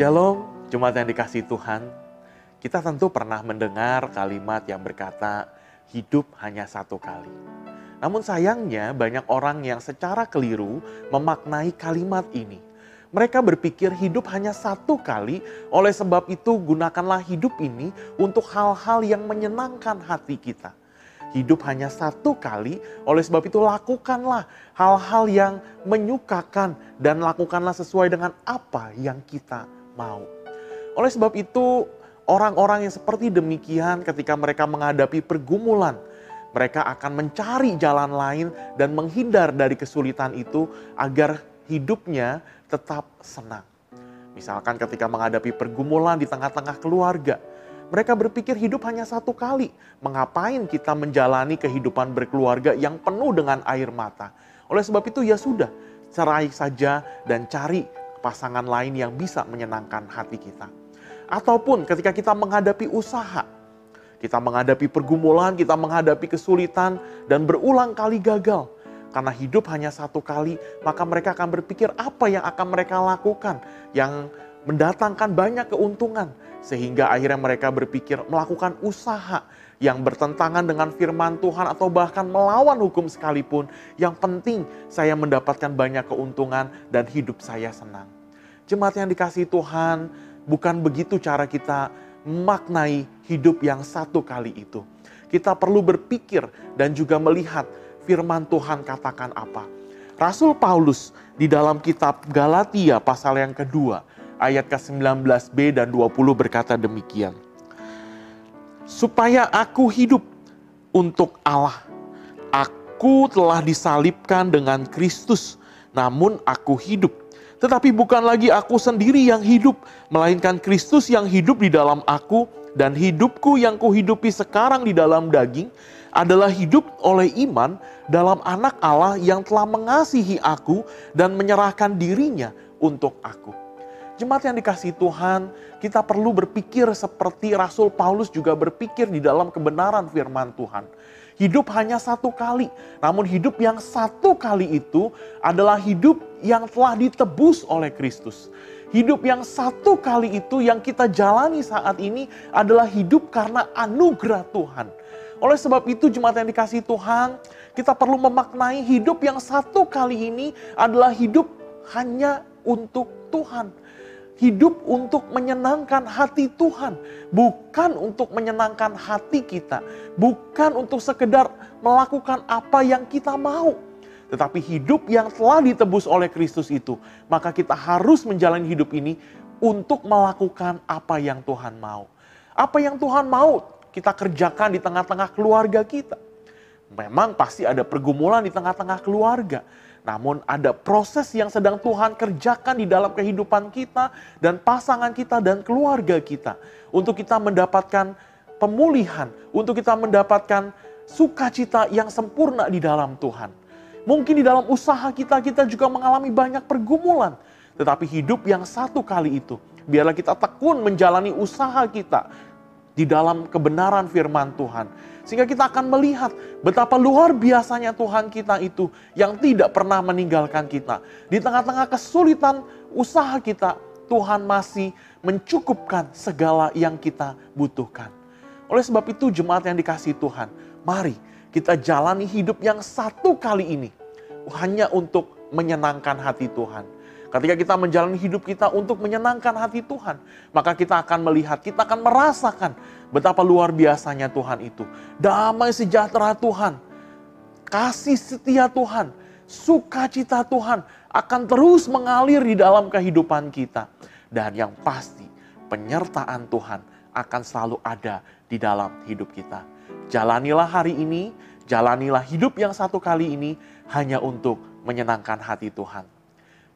Shalom, Jemaat yang dikasih Tuhan. Kita tentu pernah mendengar kalimat yang berkata, hidup hanya satu kali. Namun sayangnya banyak orang yang secara keliru memaknai kalimat ini. Mereka berpikir hidup hanya satu kali, oleh sebab itu gunakanlah hidup ini untuk hal-hal yang menyenangkan hati kita. Hidup hanya satu kali, oleh sebab itu lakukanlah hal-hal yang menyukakan dan lakukanlah sesuai dengan apa yang kita mau. Oleh sebab itu, orang-orang yang seperti demikian ketika mereka menghadapi pergumulan, mereka akan mencari jalan lain dan menghindar dari kesulitan itu agar hidupnya tetap senang. Misalkan ketika menghadapi pergumulan di tengah-tengah keluarga, mereka berpikir hidup hanya satu kali. Mengapain kita menjalani kehidupan berkeluarga yang penuh dengan air mata? Oleh sebab itu ya sudah, cerai saja dan cari pasangan lain yang bisa menyenangkan hati kita. Ataupun ketika kita menghadapi usaha, kita menghadapi pergumulan, kita menghadapi kesulitan dan berulang kali gagal. Karena hidup hanya satu kali, maka mereka akan berpikir apa yang akan mereka lakukan yang mendatangkan banyak keuntungan sehingga akhirnya mereka berpikir melakukan usaha yang bertentangan dengan firman Tuhan atau bahkan melawan hukum sekalipun. Yang penting saya mendapatkan banyak keuntungan dan hidup saya senang. Jemaat yang dikasih Tuhan, bukan begitu cara kita maknai hidup yang satu kali itu. Kita perlu berpikir dan juga melihat firman Tuhan katakan apa. Rasul Paulus di dalam kitab Galatia pasal yang kedua ayat ke-19b dan 20 berkata demikian. Supaya aku hidup untuk Allah. Aku telah disalibkan dengan Kristus, namun aku hidup. Tetapi bukan lagi aku sendiri yang hidup, melainkan Kristus yang hidup di dalam aku, dan hidupku yang kuhidupi sekarang di dalam daging adalah hidup oleh iman dalam anak Allah yang telah mengasihi aku dan menyerahkan dirinya untuk aku. Jemaat yang dikasih Tuhan, kita perlu berpikir seperti Rasul Paulus juga berpikir di dalam kebenaran firman Tuhan. Hidup hanya satu kali, namun hidup yang satu kali itu adalah hidup yang telah ditebus oleh Kristus. Hidup yang satu kali itu yang kita jalani saat ini adalah hidup karena anugerah Tuhan. Oleh sebab itu jemaat yang dikasih Tuhan, kita perlu memaknai hidup yang satu kali ini adalah hidup hanya untuk Tuhan hidup untuk menyenangkan hati Tuhan, bukan untuk menyenangkan hati kita, bukan untuk sekedar melakukan apa yang kita mau, tetapi hidup yang telah ditebus oleh Kristus itu, maka kita harus menjalani hidup ini untuk melakukan apa yang Tuhan mau. Apa yang Tuhan mau kita kerjakan di tengah-tengah keluarga kita. Memang pasti ada pergumulan di tengah-tengah keluarga namun ada proses yang sedang Tuhan kerjakan di dalam kehidupan kita dan pasangan kita dan keluarga kita. Untuk kita mendapatkan pemulihan, untuk kita mendapatkan sukacita yang sempurna di dalam Tuhan. Mungkin di dalam usaha kita, kita juga mengalami banyak pergumulan. Tetapi hidup yang satu kali itu, biarlah kita tekun menjalani usaha kita di dalam kebenaran firman Tuhan sehingga kita akan melihat betapa luar biasanya Tuhan kita itu yang tidak pernah meninggalkan kita. Di tengah-tengah kesulitan usaha kita, Tuhan masih mencukupkan segala yang kita butuhkan. Oleh sebab itu jemaat yang dikasih Tuhan, mari kita jalani hidup yang satu kali ini hanya untuk menyenangkan hati Tuhan Ketika kita menjalani hidup kita untuk menyenangkan hati Tuhan, maka kita akan melihat, kita akan merasakan betapa luar biasanya Tuhan itu. Damai sejahtera Tuhan, kasih setia Tuhan, sukacita Tuhan akan terus mengalir di dalam kehidupan kita. Dan yang pasti, penyertaan Tuhan akan selalu ada di dalam hidup kita. Jalanilah hari ini, jalanilah hidup yang satu kali ini hanya untuk menyenangkan hati Tuhan.